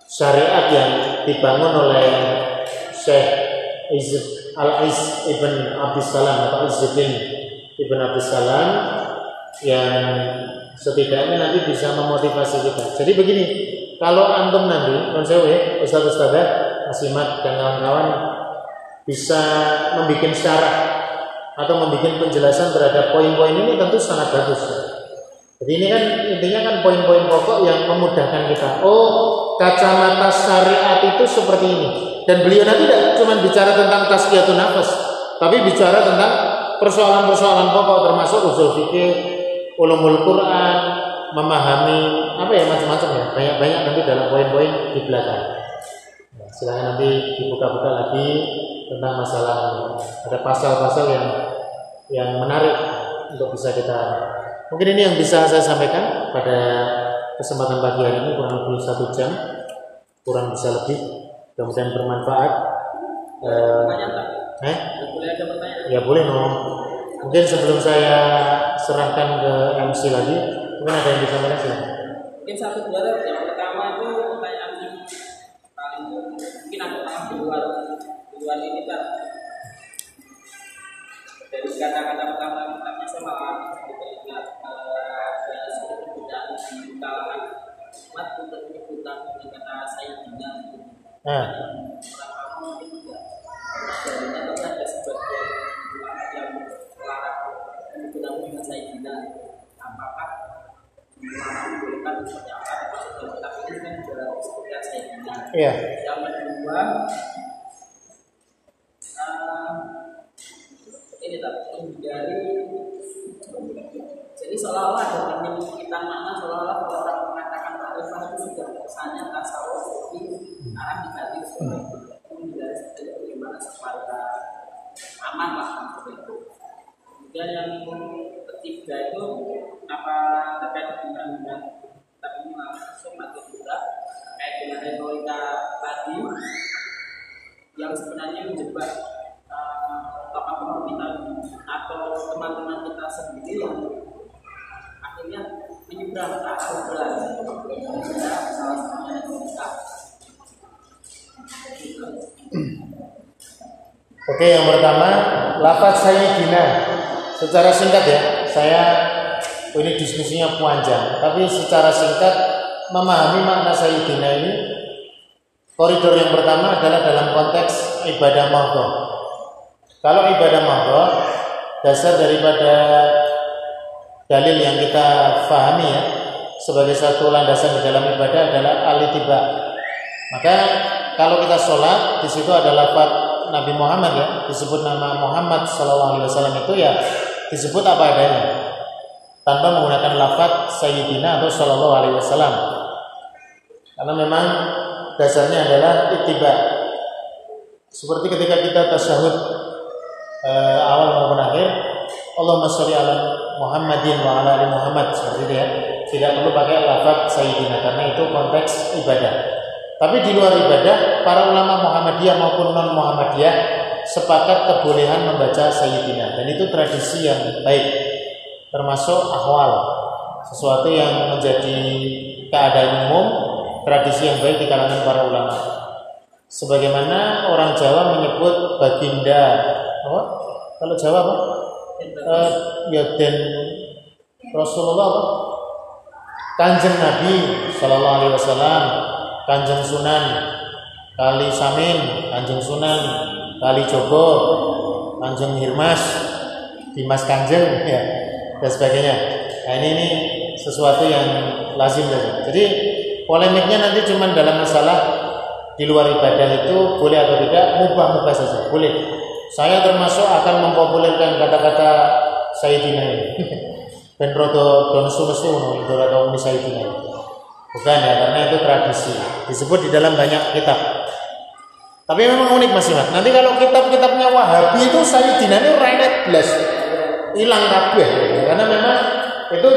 syariat yang dibangun oleh Syekh Al-Iz Ibn Abdussalam atau Izzuddin Ibn Abdussalam yang setidaknya nanti bisa memotivasi kita. Jadi begini, kalau antum nanti, non sewe, Ustaz Ustazah, Asimat dan kawan-kawan bisa membuat syarat atau membuat penjelasan terhadap poin-poin ini tentu sangat bagus. Jadi ini kan intinya kan poin-poin pokok yang memudahkan kita. Oh, kacamata syariat itu seperti ini. Dan beliau nanti tidak cuma bicara tentang tazkiyatun nafas, tapi bicara tentang persoalan-persoalan pokok termasuk usul fikih, ulumul Quran, memahami apa ya macam-macam ya. Banyak-banyak nanti dalam poin-poin di belakang. Nah, silahkan nanti dibuka-buka lagi tentang masalah ada pasal-pasal yang yang menarik untuk bisa kita mungkin ini yang bisa saya sampaikan pada kesempatan pagi hari ini kurang lebih satu jam. Kurang bisa lebih kemudian bermanfaat eh, eh? ya boleh no mungkin sebelum saya serahkan ke MC lagi Mungkin ada yang bisa menjelaskan? Mungkin satu dua yang pertama itu pertanyaan yang paling mungkin aku paham di luar di luar ini kan dari kata-kata pertama pertama saya malah teringat dari sebuah tidak di kalangan umat untuk menyebutkan kata saya tidak. Itu sebagian yang kedua, uh, ini tak menghindari jadi seolah-olah ada penyempitan makna seolah-olah kalau orang mengatakan itu sudah kesannya tasawuf di arah negatif menghindari dari bagaimana supaya aman lah. Seperti itu kemudian yang ketiga itu apa terkait dengan tapi ini langsung atau juga terkait dengan retorika tadi yang sebenarnya menjebak uh, tokoh kita atau teman-teman kita sendiri yang akhirnya menyeberang ke belajar salah satunya kita Oke, yang pertama, lafaz Sayyidina. Secara singkat ya, saya oh ini diskusinya panjang, tapi secara singkat memahami makna sayyidina ini koridor yang pertama adalah dalam konteks ibadah mahdha. Kalau ibadah mahdha dasar daripada dalil yang kita fahami ya sebagai satu landasan di dalam ibadah adalah alitiba. Maka kalau kita sholat di situ ada lafaz Nabi Muhammad ya disebut nama Muhammad Shallallahu Alaihi Wasallam itu ya disebut apa adanya tanpa menggunakan lafaz sayyidina atau sallallahu alaihi wasallam. Karena memang dasarnya adalah ittiba. Seperti ketika kita tasyahud eh, awal maupun akhir, Allahumma sholli ala Muhammadin wa ala ali Muhammad seperti itu ya. Tidak perlu pakai lafaz sayyidina karena itu konteks ibadah. Tapi di luar ibadah, para ulama Muhammadiyah maupun non Muhammadiyah sepakat kebolehan membaca sayyidina. Dan itu tradisi yang baik termasuk ahwal sesuatu yang menjadi keadaan umum tradisi yang baik di kalangan para ulama. Sebagaimana orang Jawa menyebut baginda. Apa? Kalau Jawa apa? Uh, ya dan Rasulullah apa? Kanjeng Nabi Shallallahu Alaihi Wasallam kanjeng Sunan kali Samin kanjeng Sunan kali Jogo kanjeng Hirmas Dimas Kanjeng ya dan sebagainya. Nah ini ini sesuatu yang lazim saja. Jadi polemiknya nanti cuma dalam masalah di luar ibadah itu boleh atau tidak mubah-mubah saja boleh. Saya termasuk akan mempopulerkan kata-kata Sayyidina ini. [LAUGHS] Ben rodo don itu atau uni Sayyidina ini. Bukan ya, karena itu tradisi. Disebut di dalam banyak kitab. Tapi memang unik Mas Imat. Nanti kalau kitab-kitabnya Wahabi itu saya ini renet belas. Hilang kabeh ya. karena memang itu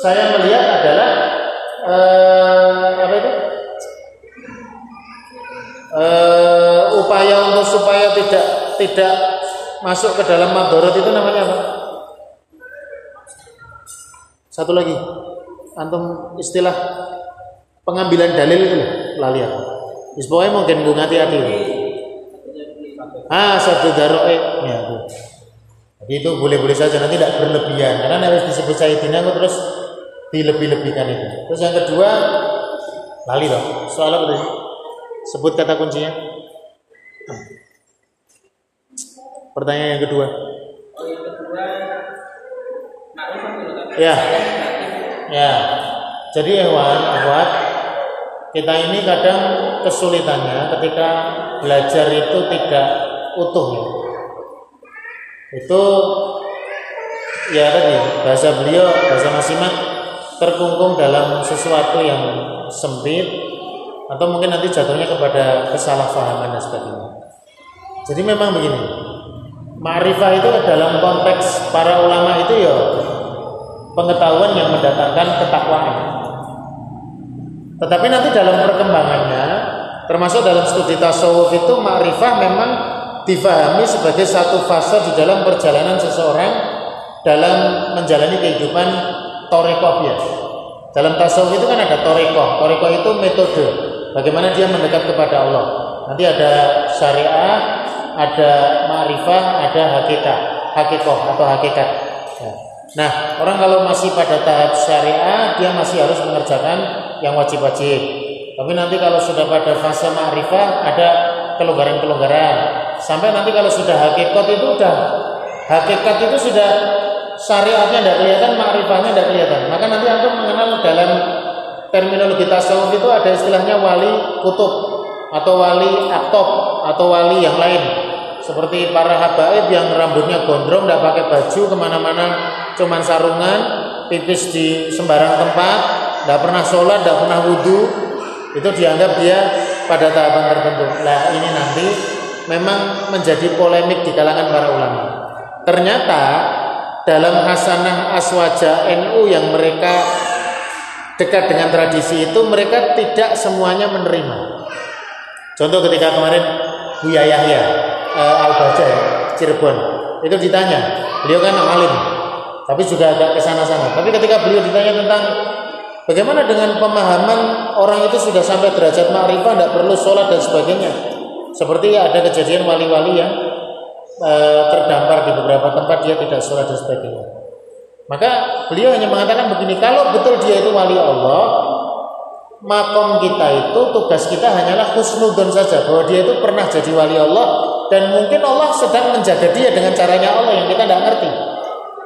saya melihat adalah eh, apa itu? Eh, upaya untuk supaya tidak tidak masuk ke dalam madorot itu namanya apa? Satu lagi antum istilah pengambilan dalil itu loh, lali aku. Pokoknya mungkin bunga hati-hati. Ah, satu daroe, ya itu. Jadi itu boleh-boleh saja nanti tidak berlebihan karena harus disebut Sayyidina aku terus dilebih-lebihkan itu. Terus yang kedua, lali loh. Soal apa tadi? Sebut kata kuncinya. Pertanyaan yang kedua. Oh, yang kedua? Ya. Ya. Jadi hewan, akhwat, kita ini kadang kesulitannya ketika belajar itu tidak utuh. Itu ya tadi bahasa beliau, bahasa Masimat terkungkung dalam sesuatu yang sempit atau mungkin nanti jatuhnya kepada kesalahpahaman dan sebagainya. Jadi memang begini, Ma'rifah itu dalam konteks para ulama itu ya pengetahuan yang mendatangkan ketakwaan. Tetapi nanti dalam perkembangannya, termasuk dalam studi tasawuf itu ma'rifah memang difahami sebagai satu fase di dalam perjalanan seseorang dalam menjalani kehidupan torekoh ya. Dalam tasawuf itu kan ada torekoh. Torekoh itu metode bagaimana dia mendekat kepada Allah. Nanti ada syariah, ada ma'rifah, ada hakikat, hakikoh atau hakikat. Ya. Nah, orang kalau masih pada tahap syariah, dia masih harus mengerjakan yang wajib-wajib. Tapi nanti kalau sudah pada fase ma'rifah, ada kelonggaran-kelonggaran. Sampai nanti kalau sudah hakikat itu udah hakikat itu sudah syariatnya tidak kelihatan, ma'rifahnya tidak kelihatan. Maka nanti antum mengenal dalam terminologi tasawuf itu ada istilahnya wali kutub atau wali aktob atau wali yang lain seperti para habaib yang rambutnya gondrong tidak pakai baju ke mana-mana cuman sarungan pipis di sembarang tempat tidak pernah sholat tidak pernah wudhu itu dianggap dia pada tahapan tertentu. Nah ini nanti memang menjadi polemik di kalangan para ulama. Ternyata dalam hasanah aswaja NU yang mereka dekat dengan tradisi itu mereka tidak semuanya menerima. Contoh ketika kemarin Buya Yahya uh, Al Baja ya, Cirebon. Itu ditanya, beliau kan alim, tapi juga agak ke sana-sana. Tapi ketika beliau ditanya tentang bagaimana dengan pemahaman orang itu sudah sampai derajat ma'rifah, tidak perlu sholat dan sebagainya. Seperti ada kejadian wali-wali yang uh, terdampar di beberapa tempat dia tidak sholat dan sebagainya. Maka beliau hanya mengatakan begini, kalau betul dia itu wali Allah, makom kita itu tugas kita hanyalah husnudon saja bahwa dia itu pernah jadi wali Allah dan mungkin Allah sedang menjaga dia dengan caranya Allah yang kita tidak ngerti.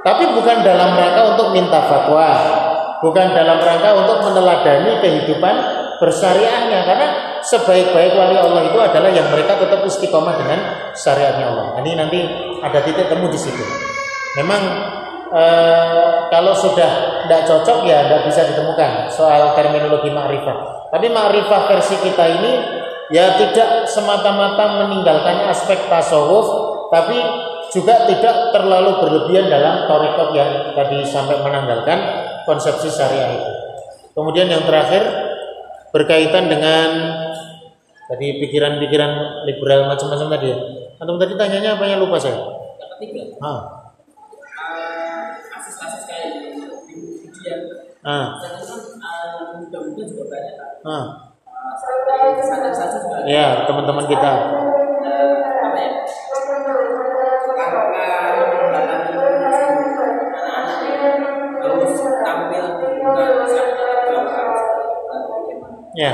Tapi bukan dalam rangka untuk minta fatwa, bukan dalam rangka untuk meneladani kehidupan bersyariahnya karena sebaik-baik wali Allah itu adalah yang mereka tetap istiqomah dengan syariatnya Allah. Ini nanti ada titik temu di situ. Memang e, kalau sudah tidak cocok ya tidak bisa ditemukan soal terminologi ma'rifah. Tapi ma'rifah versi kita ini ya tidak semata-mata meninggalkan aspek tasawuf tapi juga tidak terlalu berlebihan dalam torikot yang tadi sampai menanggalkan konsepsi syariah itu. Kemudian yang terakhir berkaitan dengan tadi pikiran-pikiran liberal macam-macam tadi ya. Antum tadi tanyanya apa yang lupa saya? Yang ketiga. Ah. kayak media. Ah. Kan juga banyak kan. Ah Ya, teman-teman kita. Ya.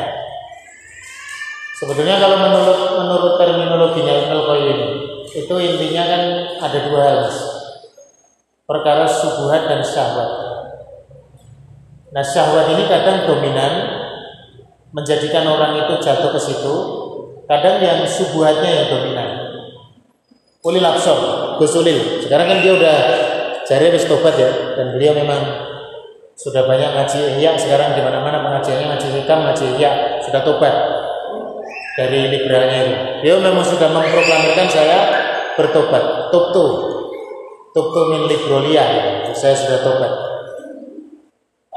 Sebetulnya kalau menurut menurut terminologinya Ibnu Qayyim itu intinya kan ada dua hal. Perkara subuhat dan syahwat. Nah, syahwat ini kadang dominan menjadikan orang itu jatuh ke situ kadang yang subuhatnya yang dominan. Ulil Absor Gus Ulil. Sekarang kan dia udah cari habis tobat ya dan beliau memang sudah banyak ngaji ihya. Sekarang di mana-mana pengajiannya ngaji hikam ngaji ihya sudah tobat dari liberalnya itu dia memang sudah memproklamirkan saya bertobat. Tubtu tubtu min librolia. Saya sudah tobat.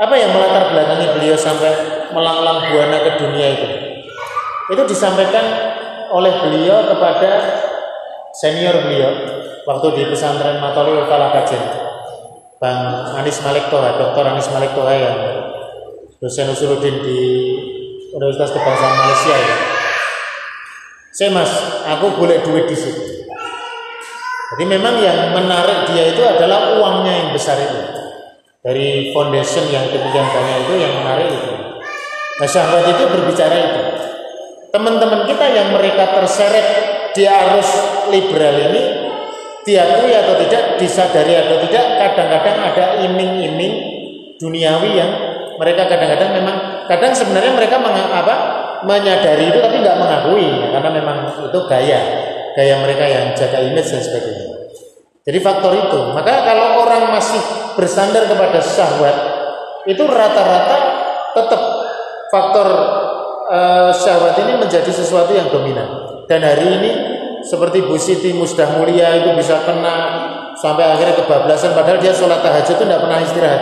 Apa yang melatar belakangi beliau sampai melanglang buana ke dunia itu. Itu disampaikan oleh beliau kepada senior beliau waktu di pesantren Matoli Utara Kajen Bang Anis Malik Toha, Dr. Anis Malik Toha yang dosen Usuluddin di Universitas Kebangsaan Malaysia ya. Saya mas, aku boleh duit di situ. Jadi memang yang menarik dia itu adalah uangnya yang besar itu. Dari foundation yang demikian banyak itu yang menarik itu. Nah syahwat itu berbicara itu. Teman-teman kita yang mereka terseret di arus liberal ini diakui atau tidak, disadari atau tidak, kadang-kadang ada iming-iming duniawi yang mereka kadang-kadang memang kadang sebenarnya mereka apa menyadari itu tapi nggak mengakui karena memang itu gaya gaya mereka yang jaga image dan sebagainya. Jadi faktor itu. Maka kalau orang masih bersandar kepada syahwat itu rata-rata tetap faktor uh, syahwat ini menjadi sesuatu yang dominan. Dan hari ini seperti Bu Siti Musdah Mulia itu bisa kena sampai akhirnya kebablasan padahal dia sholat tahajud itu tidak pernah istirahat.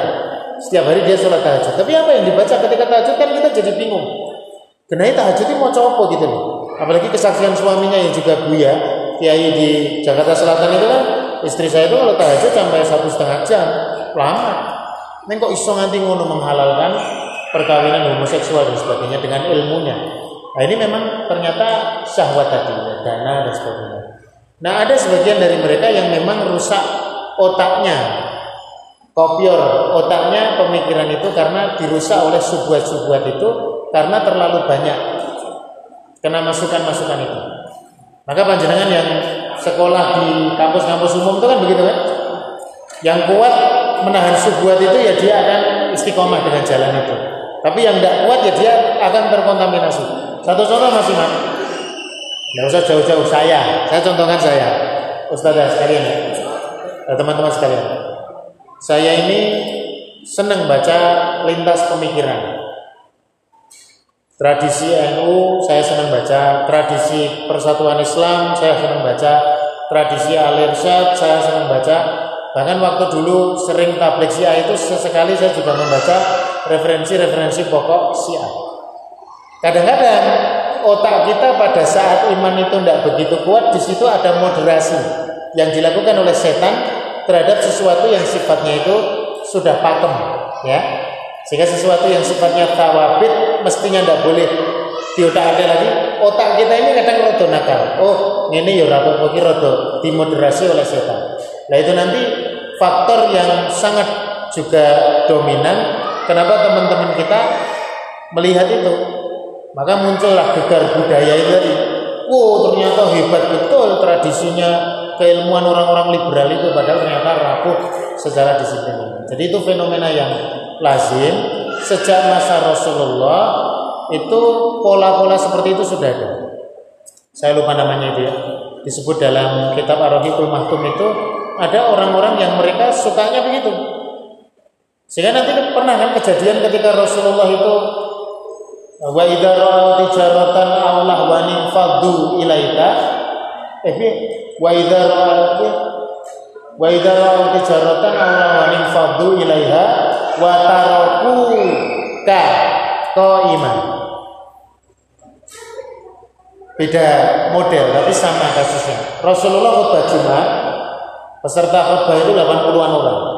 Setiap hari dia sholat tahajud. Tapi apa yang dibaca ketika tahajud kan kita jadi bingung. Kenapa tahajud itu mau coba gitu loh. Apalagi kesaksian suaminya yang juga Buya, Kiai di Jakarta Selatan itu kan istri saya itu kalau tahajud sampai satu setengah jam lama. Neng kok iso nganti ngono menghalalkan perkawinan homoseksual dan sebagainya dengan ilmunya. Nah ini memang ternyata syahwat tadi, ya, dana dan sebagainya. Nah ada sebagian dari mereka yang memang rusak otaknya, kopior otaknya pemikiran itu karena dirusak oleh subuat-subuat itu karena terlalu banyak kena masukan-masukan itu. Maka panjenengan yang sekolah di kampus-kampus umum itu kan begitu kan? Yang kuat menahan subuat itu ya dia akan istiqomah dengan jalan itu. Tapi yang tidak kuat ya dia akan terkontaminasi. Satu contoh mas. Tidak usah jauh-jauh saya. Saya contohkan saya. Ustazah sekalian ya. Teman-teman sekalian. Saya ini senang baca lintas pemikiran. Tradisi NU saya senang baca, tradisi Persatuan Islam saya senang baca, tradisi Al-Irsyad saya senang baca. Bahkan waktu dulu sering tablik Syiah itu sesekali saya juga membaca referensi-referensi pokok Syiah. Kadang-kadang otak kita pada saat iman itu tidak begitu kuat, di situ ada moderasi yang dilakukan oleh setan terhadap sesuatu yang sifatnya itu sudah pakem, ya. Sehingga sesuatu yang sifatnya tawabit mestinya tidak boleh di otak ada lagi. Otak kita ini kadang rodo nakal. Oh, ini ya rapo poki rodo dimoderasi oleh setan. Nah itu nanti faktor yang sangat juga dominan. Kenapa teman-teman kita melihat itu? Maka muncullah gegar budaya itu tadi. Wow, ternyata hebat betul tradisinya keilmuan orang-orang liberal itu padahal ternyata rapuh secara disiplin. Jadi itu fenomena yang lazim sejak masa Rasulullah itu pola-pola seperti itu sudah ada. Saya lupa namanya itu ya. Disebut dalam kitab Ar-Rahiqul Mahtum itu ada orang-orang yang mereka sukanya begitu. Sehingga nanti pernah kan kejadian ketika Rasulullah itu wa idza ra'au tijaratan aw lahwan faddu ilaika. Eh wa idza ra'au wa idza ra'au tijaratan aw lahwan faddu ilaiha wa taraku ka iman beda model tapi sama kasusnya. Rasulullah khutbah Jumat peserta khutbah itu 80-an orang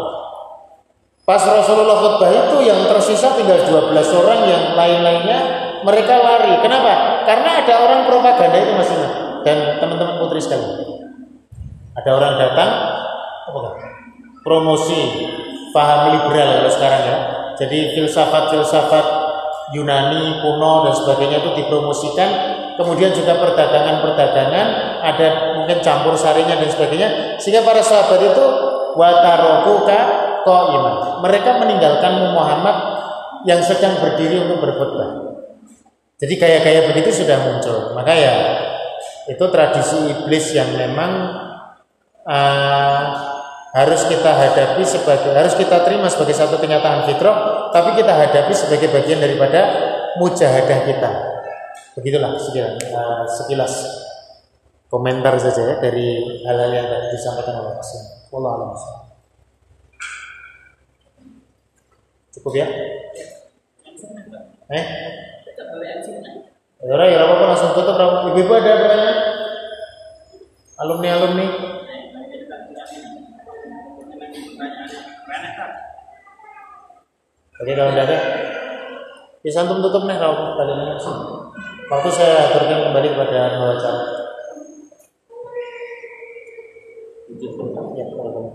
Pas Rasulullah khutbah itu yang tersisa tinggal 12 orang yang lain-lainnya mereka lari. Kenapa? Karena ada orang propaganda itu masih dan teman-teman putri sekalian. Ada orang datang promosi paham liberal kalau sekarang ya. Jadi filsafat-filsafat Yunani kuno dan sebagainya itu dipromosikan. Kemudian juga perdagangan-perdagangan ada mungkin campur sarinya dan sebagainya. Sehingga para sahabat itu watarokuka iman. Mereka meninggalkan Muhammad yang sedang berdiri untuk berkhutbah. Jadi gaya-gaya begitu sudah muncul. Maka ya itu tradisi iblis yang memang uh, harus kita hadapi sebagai harus kita terima sebagai satu kenyataan fitrah, tapi kita hadapi sebagai bagian daripada mujahadah kita. Begitulah sekilas, uh, sekilas komentar saja ya dari hal-hal yang tadi disampaikan oleh Mas. Wallahu Cukup ya? Eh? Ya, ya apa-apa langsung tutup. Ibu-ibu ada pertanyaan? Alumni alumni. Oke kalau tidak ada, bisa antum tutup nih kalau kalian Waktu saya aturkan kembali kepada membaca. Ya, kalau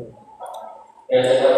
Ya, saya